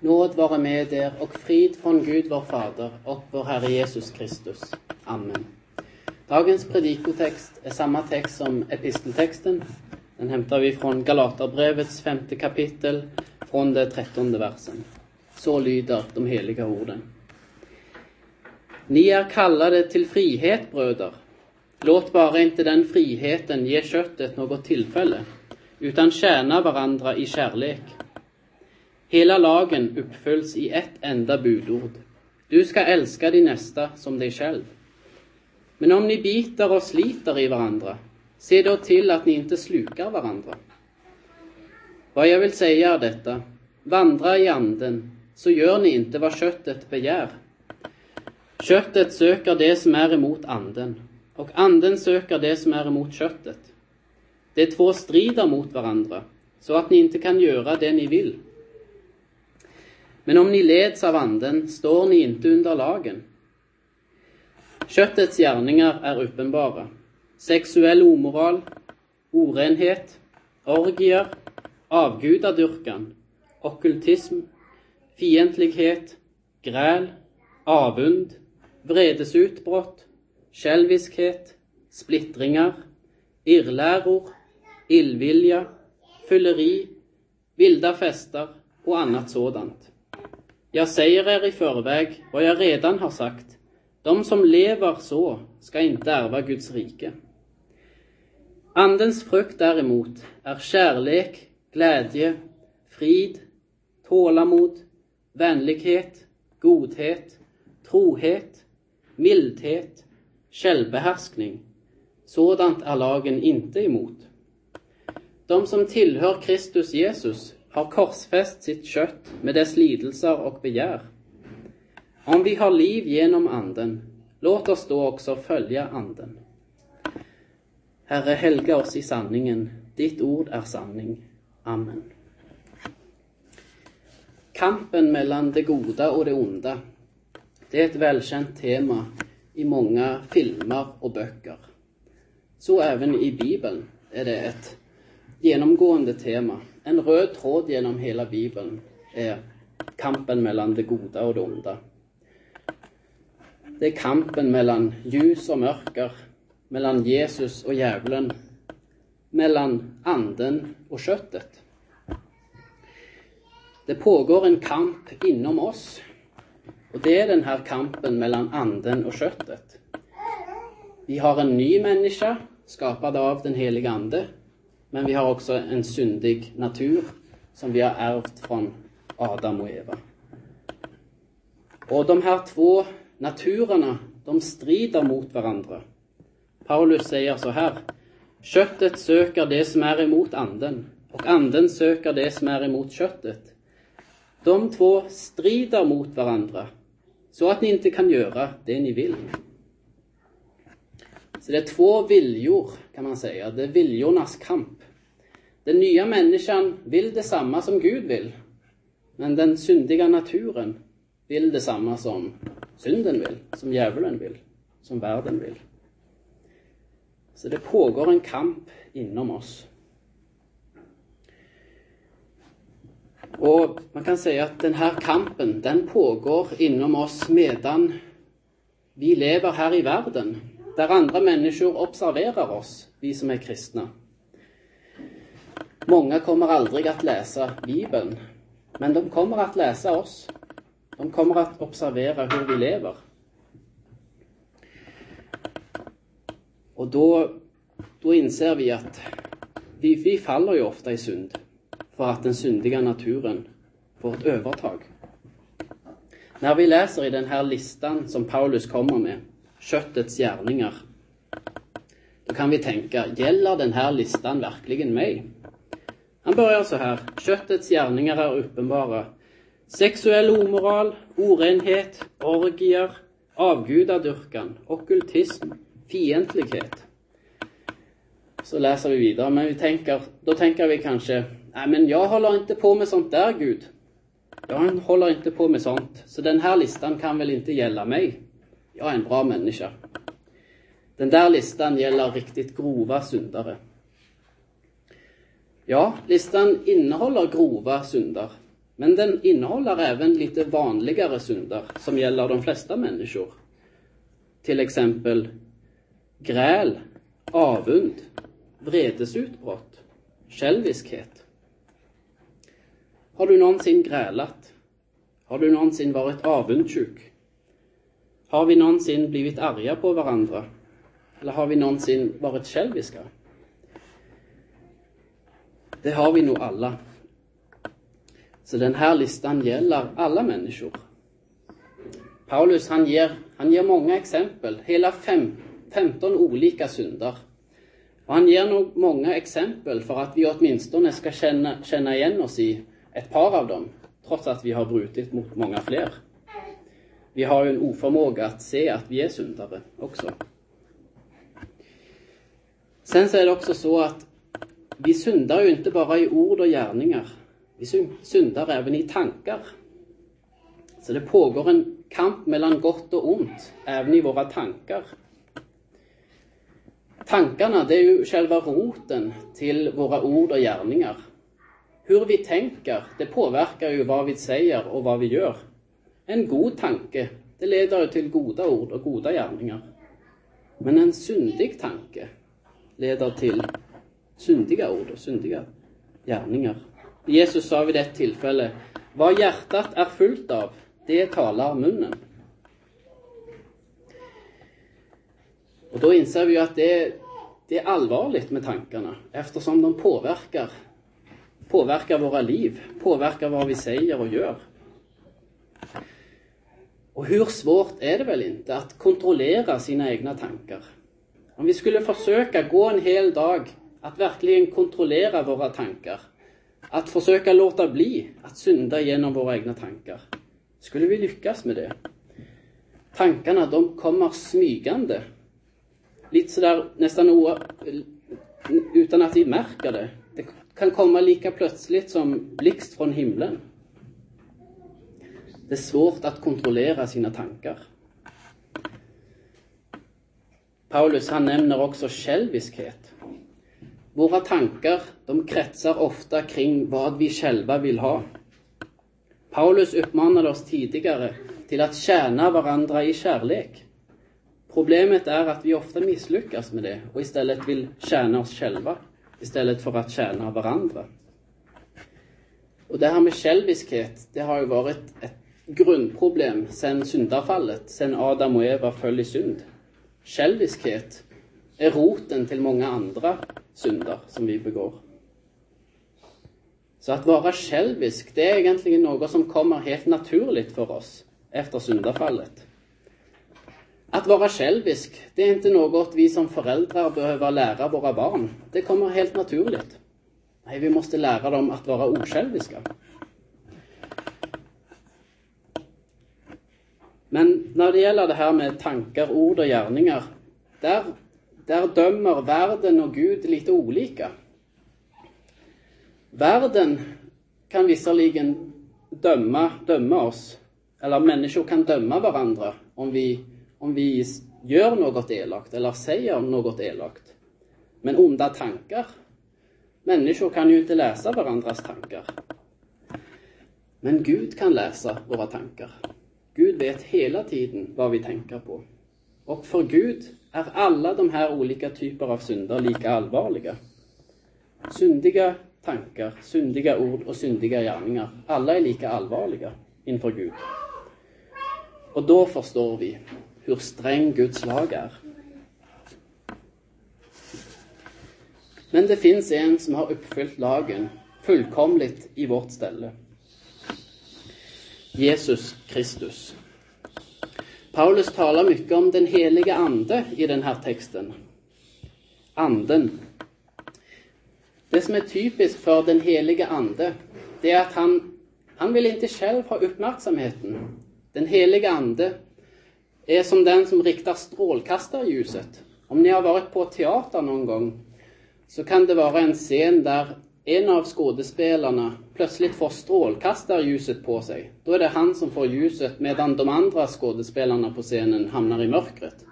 Nåd vare med er och frid från Gud vår Fader och vår Herre Jesus Kristus. Amen. Dagens predikotext är samma text som episteltexten. Den hämtar vi från Galaterbrevets femte kapitel, från det trettonde versen. Så lyder de heliga orden. Ni är kallade till frihet, bröder. Låt bara inte den friheten ge köttet något tillfälle, utan tjäna varandra i kärlek. Hela lagen uppfylls i ett enda budord. Du ska älska din nästa som dig själv. Men om ni biter och sliter i varandra, se då till att ni inte slukar varandra. Vad jag vill säga är detta, vandra i anden, så gör ni inte vad köttet begär. Köttet söker det som är emot anden, och anden söker det som är emot köttet. De två strider mot varandra, så att ni inte kan göra det ni vill. Men om ni leds av anden står ni inte under lagen. Köttets gärningar är uppenbara. Sexuell omoral, orenhet, orgier, avgudadyrkan, ockultism, fientlighet, gräl, avund, vredesutbrott, själviskhet, splittringar, irrläror, illvilja, fylleri, vilda fester och annat sådant. Jag säger er i förväg vad jag redan har sagt. De som lever så ska inte ärva Guds rike. Andens frukt däremot är kärlek, glädje, frid, tålamod, vänlighet, godhet, trohet, mildhet, självbehärskning. Sådant är lagen inte emot. De som tillhör Kristus Jesus har korsfäst sitt kött med dess lidelser och begär. Om vi har liv genom Anden, låt oss då också följa Anden. Herre, helga oss i sanningen. Ditt ord är sanning. Amen. Kampen mellan det goda och det onda. Det är ett välkänt tema i många filmer och böcker. Så även i Bibeln är det ett genomgående tema. En röd tråd genom hela Bibeln är kampen mellan det goda och det onda. Det är kampen mellan ljus och mörker, mellan Jesus och djävulen, mellan anden och köttet. Det pågår en kamp inom oss. Och det är den här kampen mellan anden och köttet. Vi har en ny människa skapad av den heliga Ande. Men vi har också en syndig natur som vi har ärvt från Adam och Eva. Och de här två naturerna, de strider mot varandra. Paulus säger så här. Köttet söker det som är emot anden och anden söker det som är emot köttet. De två strider mot varandra så att ni inte kan göra det ni vill. Så det är två viljor kan man säga. Det är viljornas kamp. Den nya människan vill detsamma som Gud vill. Men den syndiga naturen vill detsamma som synden vill, som djävulen vill, som världen vill. Så det pågår en kamp inom oss. Och man kan säga att den här kampen, den pågår inom oss medan vi lever här i världen, där andra människor observerar oss, vi som är kristna. Många kommer aldrig att läsa Bibeln, men de kommer att läsa oss. De kommer att observera hur vi lever. Och då, då inser vi att vi, vi faller ju ofta i synd för att den syndiga naturen får ett övertag. När vi läser i den här listan som Paulus kommer med, köttets gärningar, då kan vi tänka, gäller den här listan verkligen mig? Han börjar så här. Köttets gärningar är uppenbara. Sexuell omoral, orenhet, orgier, avgudadyrkan, ockultism, fientlighet. Så läser vi vidare, men vi tänker, då tänker vi kanske, nej men jag håller inte på med sånt där Gud. Jag håller inte på med sånt, så den här listan kan väl inte gälla mig. Jag är en bra människa. Den där listan gäller riktigt grova syndare. Ja, listan innehåller grova synder. Men den innehåller även lite vanligare synder som gäller de flesta människor. Till exempel gräl, avund, vredesutbrott, själviskhet. Har du någonsin grälat? Har du någonsin varit avundsjuk? Har vi någonsin blivit arga på varandra? Eller har vi någonsin varit själviska? Det har vi nog alla. Så den här listan gäller alla människor. Paulus han ger, han ger många exempel, hela fem, 15 olika synder. Och han ger nog många exempel för att vi åtminstone ska känna, känna igen oss i ett par av dem, trots att vi har brutit mot många fler. Vi har ju en oförmåga att se att vi är syndare också. Sen så är det också så att vi syndar ju inte bara i ord och gärningar. Vi syndar även i tankar. Så det pågår en kamp mellan gott och ont, även i våra tankar. Tankarna, det är ju själva roten till våra ord och gärningar. Hur vi tänker, det påverkar ju vad vi säger och vad vi gör. En god tanke, det leder till goda ord och goda gärningar. Men en syndig tanke leder till syndiga ord och syndiga gärningar. Jesus sa vid ett tillfälle, vad hjärtat är fullt av, det talar munnen. Och då inser vi ju att det är, det är allvarligt med tankarna eftersom de påverkar, påverkar våra liv, påverkar vad vi säger och gör. Och hur svårt är det väl inte att kontrollera sina egna tankar? Om vi skulle försöka gå en hel dag att verkligen kontrollera våra tankar, att försöka låta bli att synda genom våra egna tankar. Skulle vi lyckas med det? Tankarna, de kommer smygande. Lite sådär nästan o, utan att vi märker det. Det kan komma lika plötsligt som blixt från himlen. Det är svårt att kontrollera sina tankar. Paulus han nämner också själviskhet. Våra tankar de kretsar ofta kring vad vi själva vill ha. Paulus uppmanade oss tidigare till att tjäna varandra i kärlek. Problemet är att vi ofta misslyckas med det och istället vill tjäna oss själva istället för att tjäna varandra. Och det här med själviskhet, det har ju varit ett grundproblem sedan syndafallet, sedan Adam och Eva föll i synd. Själviskhet är roten till många andra synder som vi begår. Så att vara självisk, det är egentligen något som kommer helt naturligt för oss efter syndafallet. Att vara självisk, det är inte något vi som föräldrar behöver lära våra barn. Det kommer helt naturligt. Nej, vi måste lära dem att vara osjälviska. Men när det gäller det här med tankar, ord och gärningar, där, där dömer världen och Gud lite olika. Världen kan visserligen döma, döma oss, eller människor kan döma varandra om vi, om vi gör något elakt eller säger något elakt. Men onda tankar, människor kan ju inte läsa varandras tankar. Men Gud kan läsa våra tankar. Gud vet hela tiden vad vi tänker på. Och för Gud är alla de här olika typer av synder lika allvarliga. Syndiga tankar, syndiga ord och syndiga gärningar, alla är lika allvarliga inför Gud. Och då förstår vi hur sträng Guds lag är. Men det finns en som har uppfyllt lagen fullkomligt i vårt ställe. Jesus Kristus. Paulus talar mycket om den heliga Ande i den här texten. Anden. Det som är typiskt för den heliga Ande, det är att han, han vill inte själv ha uppmärksamheten. Den heliga Ande är som den som riktar strålkastarljuset. Om ni har varit på teater någon gång så kan det vara en scen där en av skådespelarna plötsligt får strålkastarljuset på sig. Då är det han som får ljuset medan de andra skådespelarna på scenen hamnar i mörkret.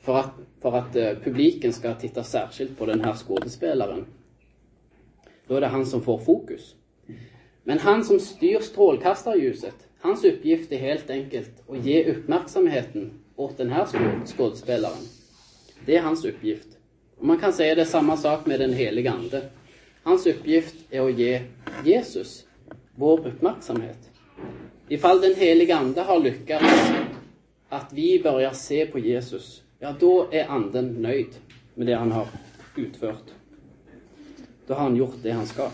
För att, för att eh, publiken ska titta särskilt på den här skådespelaren. Då är det han som får fokus. Men han som styr strålkastarljuset, hans uppgift är helt enkelt att ge uppmärksamheten åt den här skådespelaren. Det är hans uppgift. Och man kan säga det är samma sak med den heliga Ande. Hans uppgift är att ge Jesus vår uppmärksamhet. Ifall den heliga Ande har lyckats att vi börjar se på Jesus, ja då är Anden nöjd med det han har utfört. Då har han gjort det han ska.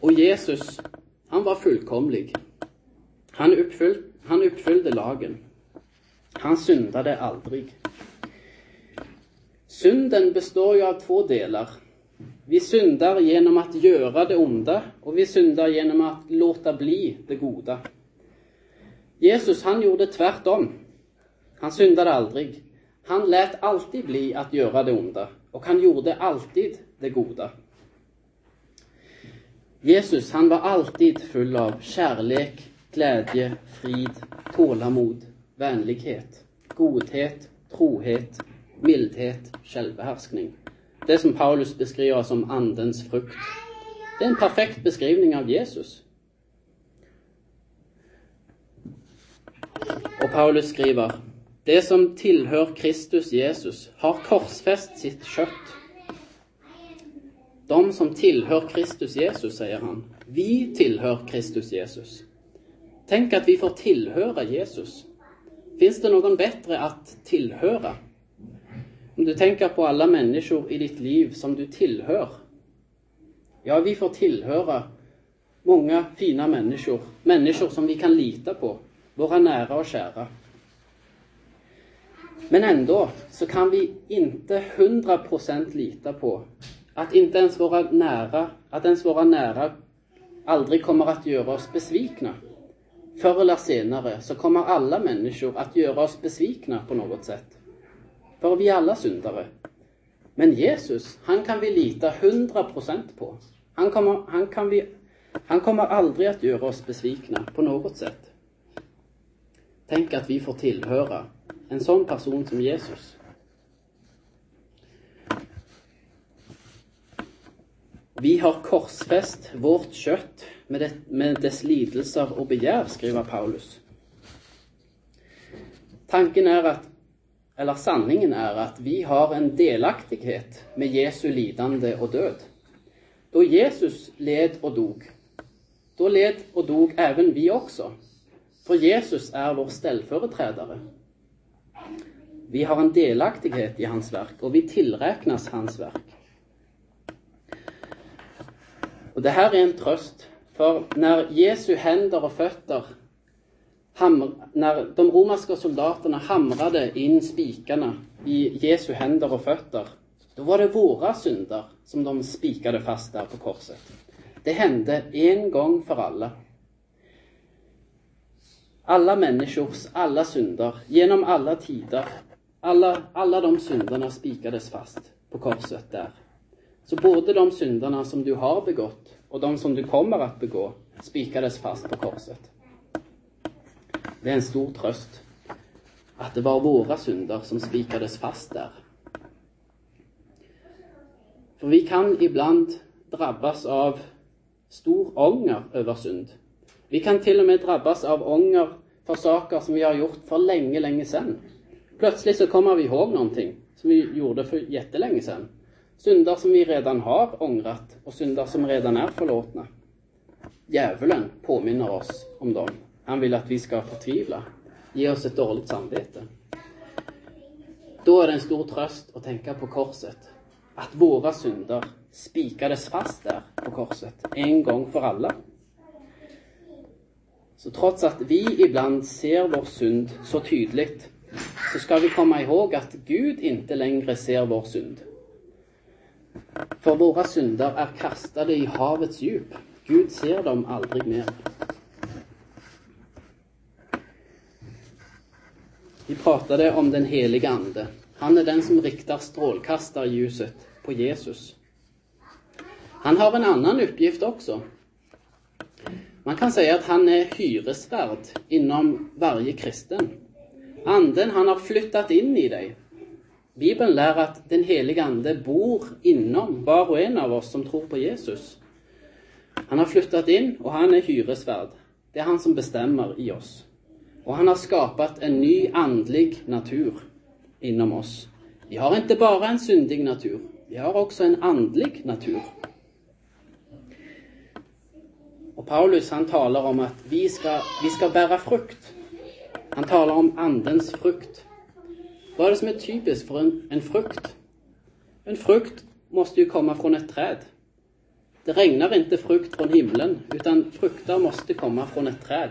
Och Jesus, han var fullkomlig. Han, uppfyll, han uppfyllde lagen. Han syndade aldrig. Synden består ju av två delar. Vi syndar genom att göra det onda och vi syndar genom att låta bli det goda. Jesus, han gjorde tvärtom. Han syndade aldrig. Han lät alltid bli att göra det onda och han gjorde alltid det goda. Jesus, han var alltid full av kärlek, glädje, frid, tålamod, vänlighet, godhet, trohet, mildhet, självbehärskning. Det som Paulus beskriver som Andens frukt. Det är en perfekt beskrivning av Jesus. Och Paulus skriver det som tillhör Kristus Jesus har korsfäst sitt kött. De som tillhör Kristus Jesus, säger han. Vi tillhör Kristus Jesus. Tänk att vi får tillhöra Jesus. Finns det någon bättre att tillhöra? Om du tänker på alla människor i ditt liv som du tillhör. Ja, vi får tillhöra många fina människor. Människor som vi kan lita på. Våra nära och kära. Men ändå så kan vi inte hundra procent lita på att inte ens våra nära, att ens våra nära aldrig kommer att göra oss besvikna. Förr eller senare så kommer alla människor att göra oss besvikna på något sätt. För vi är alla syndare. Men Jesus, han kan vi lita hundra procent på. Han kommer, han, kan vi, han kommer aldrig att göra oss besvikna på något sätt. Tänk att vi får tillhöra en sån person som Jesus. Vi har korsfäst vårt kött med, det, med dess lidelser och begär, skriver Paulus. Tanken är att, eller sanningen är att vi har en delaktighet med Jesu lidande och död. Då Jesus led och dog, då led och dog även vi också. För Jesus är vår ställföreträdare. Vi har en delaktighet i hans verk och vi tillräknas hans verk. Och det här är en tröst, för när Jesu händer och fötter när de romerska soldaterna hamrade in spikarna i Jesu händer och fötter, då var det våra synder som de spikade fast där på korset. Det hände en gång för alla. Alla människors alla synder, genom alla tider, alla, alla de synderna spikades fast på korset där. Så både de synderna som du har begått och de som du kommer att begå spikades fast på korset. Det är en stor tröst att det var våra synder som spikades fast där. För vi kan ibland drabbas av stor ånger över synd. Vi kan till och med drabbas av ånger för saker som vi har gjort för länge, länge sedan. Plötsligt så kommer vi ihåg någonting som vi gjorde för jättelänge sedan. Synder som vi redan har ångrat och synder som redan är förlåtna. Djävulen påminner oss om dem. Han vill att vi ska förtvivla, ge oss ett dåligt samvete. Då är det en stor tröst att tänka på korset. Att våra synder spikades fast där på korset, en gång för alla. Så trots att vi ibland ser vår synd så tydligt, så ska vi komma ihåg att Gud inte längre ser vår synd. För våra synder är kastade i havets djup. Gud ser dem aldrig mer. Vi pratade om den heliga Ande. Han är den som riktar strålkastarljuset på Jesus. Han har en annan uppgift också. Man kan säga att han är hyresvärd inom varje kristen. Anden, han har flyttat in i dig. Bibeln lär att Den heliga ande bor inom var och en av oss som tror på Jesus. Han har flyttat in och han är hyresvärd. Det är han som bestämmer i oss. Och han har skapat en ny andlig natur inom oss. Vi har inte bara en syndig natur, vi har också en andlig natur. Och Paulus han talar om att vi ska vi ska bära frukt. Han talar om andens frukt. Vad är det som är typiskt för en, en frukt? En frukt måste ju komma från ett träd. Det regnar inte frukt från himlen, utan frukter måste komma från ett träd.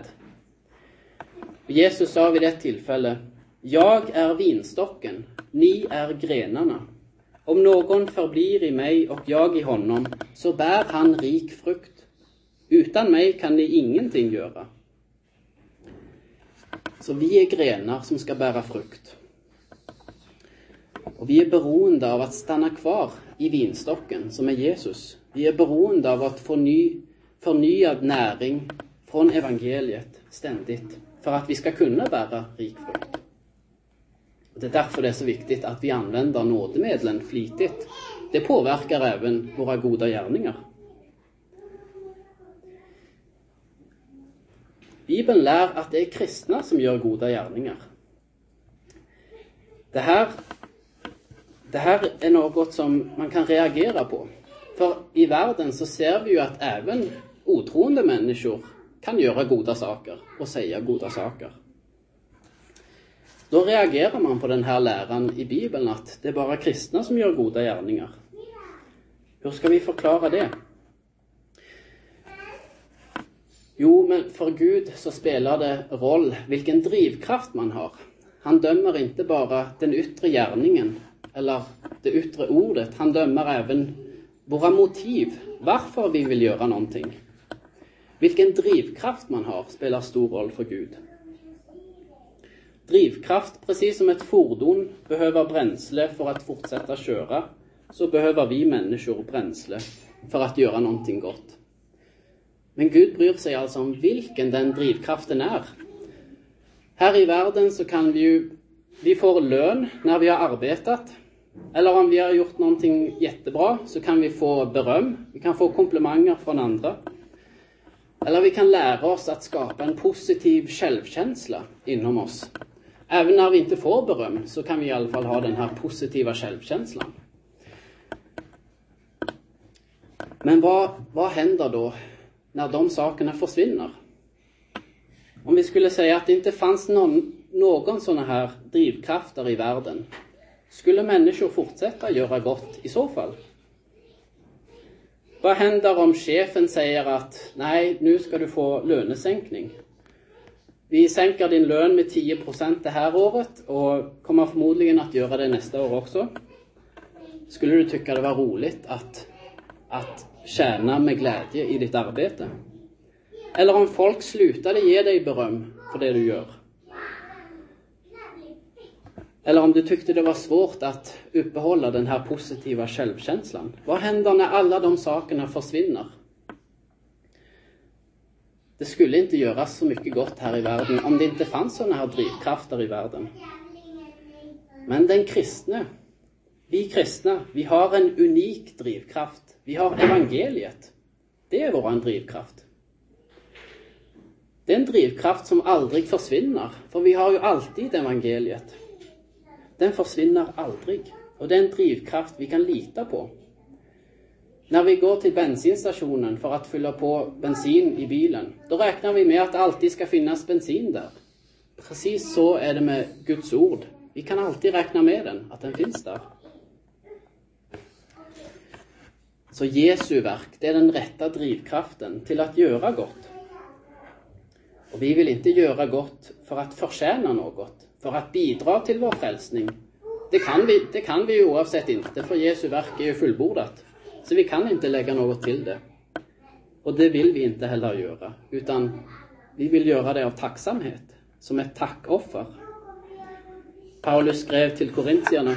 Jesus sa vid ett tillfälle, Jag är vinstocken, ni är grenarna. Om någon förblir i mig och jag i honom, så bär han rik frukt. Utan mig kan ni ingenting göra. Så vi är grenar som ska bära frukt. Och vi är beroende av att stanna kvar i vinstocken, som är Jesus. Vi är beroende av att få ny, förnyad näring från evangeliet ständigt, för att vi ska kunna bära rik frukt. Och det är därför det är så viktigt att vi använder nådemedlen flitigt. Det påverkar även våra goda gärningar. Bibeln lär att det är kristna som gör goda gärningar. Det här, det här är något som man kan reagera på. För i världen så ser vi ju att även otroende människor kan göra goda saker och säga goda saker. Då reagerar man på den här läran i Bibeln att det är bara kristna som gör goda gärningar. Hur ska vi förklara det? Jo, men för Gud så spelar det roll vilken drivkraft man har. Han dömer inte bara den yttre gärningen eller det yttre ordet. Han dömer även våra motiv, varför vi vill göra någonting. Vilken drivkraft man har spelar stor roll för Gud. Drivkraft, precis som ett fordon behöver bränsle för att fortsätta köra, så behöver vi människor bränsle för att göra någonting gott. Men Gud bryr sig alltså om vilken den drivkraften är. Här i världen så kan vi ju, vi får lön när vi har arbetat. Eller om vi har gjort någonting jättebra så kan vi få beröm, vi kan få komplimanger från andra. Eller vi kan lära oss att skapa en positiv självkänsla inom oss. Även när vi inte får beröm så kan vi i alla fall ha den här positiva självkänslan. Men vad, vad händer då när de sakerna försvinner? Om vi skulle säga att det inte fanns någon, någon sådana här drivkrafter i världen, skulle människor fortsätta göra gott i så fall? Vad händer om chefen säger att nej, nu ska du få lönesänkning? Vi sänker din lön med 10% det här året och kommer förmodligen att göra det nästa år också. Skulle du tycka det var roligt att, att tjäna med glädje i ditt arbete? Eller om folk slutade ge dig beröm för det du gör? Eller om du tyckte det var svårt att uppehålla den här positiva självkänslan. Vad händer när alla de sakerna försvinner? Det skulle inte göras så mycket gott här i världen om det inte fanns sådana här drivkrafter i världen. Men den kristne, vi kristna, vi har en unik drivkraft. Vi har evangeliet. Det är vår drivkraft. Det är en drivkraft som aldrig försvinner, för vi har ju alltid evangeliet. Den försvinner aldrig. Och det är en drivkraft vi kan lita på. När vi går till bensinstationen för att fylla på bensin i bilen, då räknar vi med att det alltid ska finnas bensin där. Precis så är det med Guds ord. Vi kan alltid räkna med den, att den finns där. Så Jesu verk, det är den rätta drivkraften till att göra gott. Och vi vill inte göra gott för att förtjäna något, för att bidra till vår frälsning. Det kan vi, det kan vi ju oavsett inte, för Jesu verk är ju fullbordat. Så vi kan inte lägga något till det. Och det vill vi inte heller göra, utan vi vill göra det av tacksamhet, som ett tackoffer. Paulus skrev till korintierna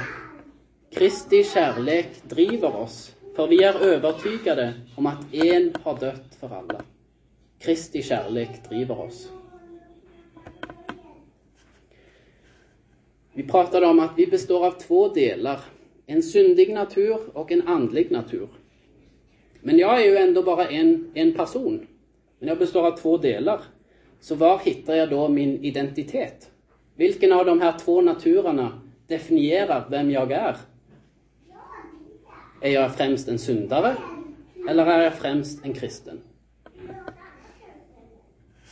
Kristi kärlek driver oss, för vi är övertygade om att en har dött för alla. Kristi kärlek driver oss. Vi pratade om att vi består av två delar. En syndig natur och en andlig natur. Men jag är ju ändå bara en, en person. Men jag består av två delar. Så var hittar jag då min identitet? Vilken av de här två naturerna definierar vem jag är? Är jag främst en syndare? Eller är jag främst en kristen?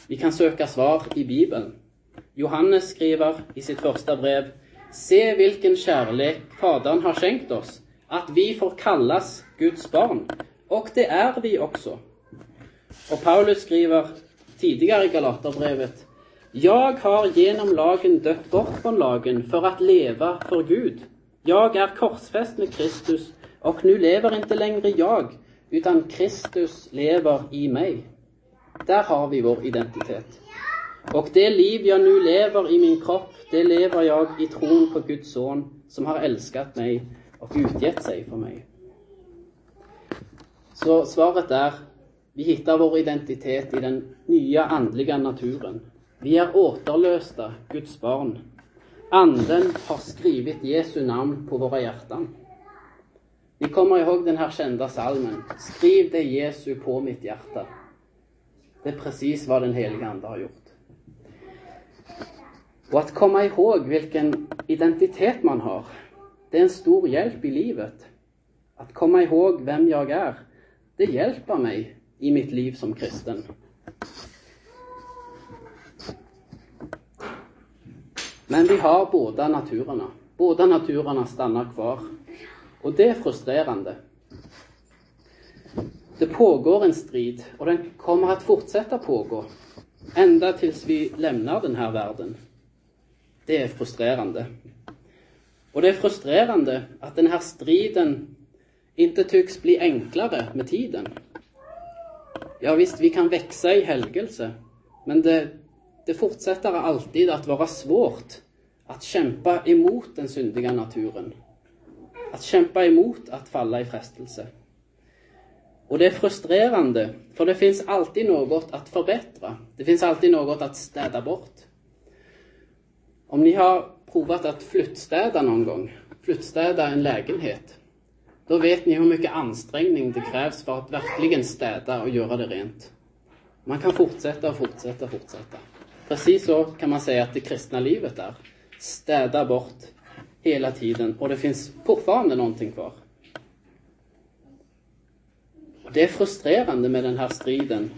Vi kan söka svar i Bibeln. Johannes skriver i sitt första brev Se vilken kärlek Fadern har skänkt oss, att vi får kallas Guds barn. Och det är vi också. Och Paulus skriver tidigare i Galaterbrevet Jag har genom lagen dött bort från lagen för att leva för Gud. Jag är korsfäst med Kristus och nu lever inte längre jag, utan Kristus lever i mig. Där har vi vår identitet. Och det liv jag nu lever i min kropp, det lever jag i tron på Guds son som har älskat mig och utgett sig för mig. Så svaret är, vi hittar vår identitet i den nya andliga naturen. Vi är återlösta Guds barn. Anden har skrivit Jesu namn på våra hjärtan. Vi kommer ihåg den här kända salmen. Skriv det Jesu på mitt hjärta. Det är precis vad den heliga Ande har gjort. Och att komma ihåg vilken identitet man har, det är en stor hjälp i livet. Att komma ihåg vem jag är, det hjälper mig i mitt liv som kristen. Men vi har båda naturerna. Båda naturerna stannar kvar. Och det är frustrerande. Det pågår en strid och den kommer att fortsätta pågå ända tills vi lämnar den här världen. Det är frustrerande. Och det är frustrerande att den här striden inte tycks bli enklare med tiden. Ja visst, vi kan växa i helgelse, men det, det fortsätter alltid att vara svårt att kämpa emot den syndiga naturen. Att kämpa emot att falla i frestelse. Och det är frustrerande, för det finns alltid något att förbättra. Det finns alltid något att städa bort. Om ni har provat att flyttstäda någon gång, flyttstäda en lägenhet, då vet ni hur mycket ansträngning det krävs för att verkligen städa och göra det rent. Man kan fortsätta och fortsätta och fortsätta. Precis så kan man säga att det kristna livet är. Städa bort hela tiden och det finns fortfarande någonting kvar. Det är frustrerande med den här striden.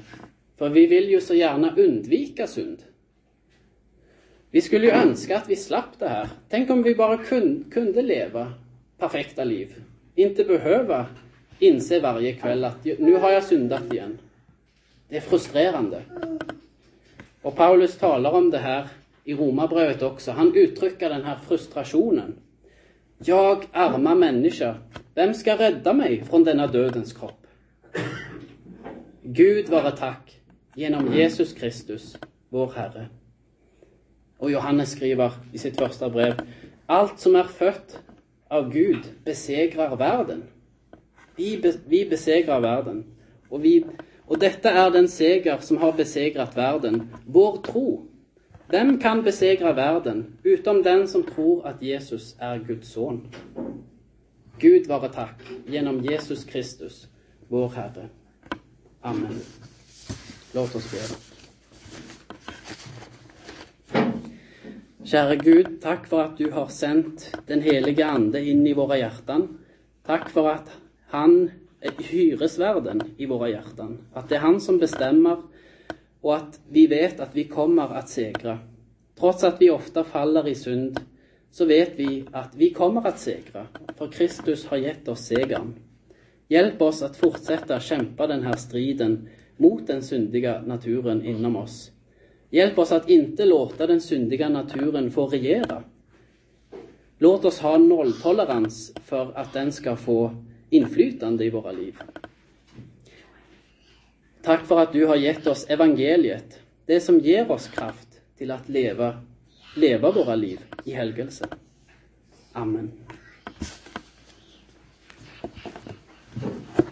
För vi vill ju så gärna undvika synd. Vi skulle ju önska att vi slapp det här. Tänk om vi bara kunde leva perfekta liv. Inte behöva inse varje kväll att nu har jag syndat igen. Det är frustrerande. Och Paulus talar om det här i Romarbrevet också. Han uttrycker den här frustrationen. Jag, arma människa, vem ska rädda mig från denna dödens kropp? Gud vare tack genom Jesus Kristus, vår Herre. Och Johannes skriver i sitt första brev, allt som är fött av Gud besegrar världen. Vi, be, vi besegrar världen. Och, vi, och detta är den seger som har besegrat världen, vår tro. Vem kan besegra världen utom den som tror att Jesus är Guds son? Gud vare tack genom Jesus Kristus, vår Herre. Amen. Låt oss be. Käre Gud, tack för att du har sänt den heliga Ande in i våra hjärtan. Tack för att han är hyresvärden i våra hjärtan. Att det är han som bestämmer och att vi vet att vi kommer att segra. Trots att vi ofta faller i synd så vet vi att vi kommer att segra, för Kristus har gett oss segern. Hjälp oss att fortsätta kämpa den här striden mot den syndiga naturen inom oss. Hjälp oss att inte låta den syndiga naturen få regera. Låt oss ha nolltolerans för att den ska få inflytande i våra liv. Tack för att du har gett oss evangeliet, det som ger oss kraft till att leva, leva våra liv i helgelse. Amen. Thank you.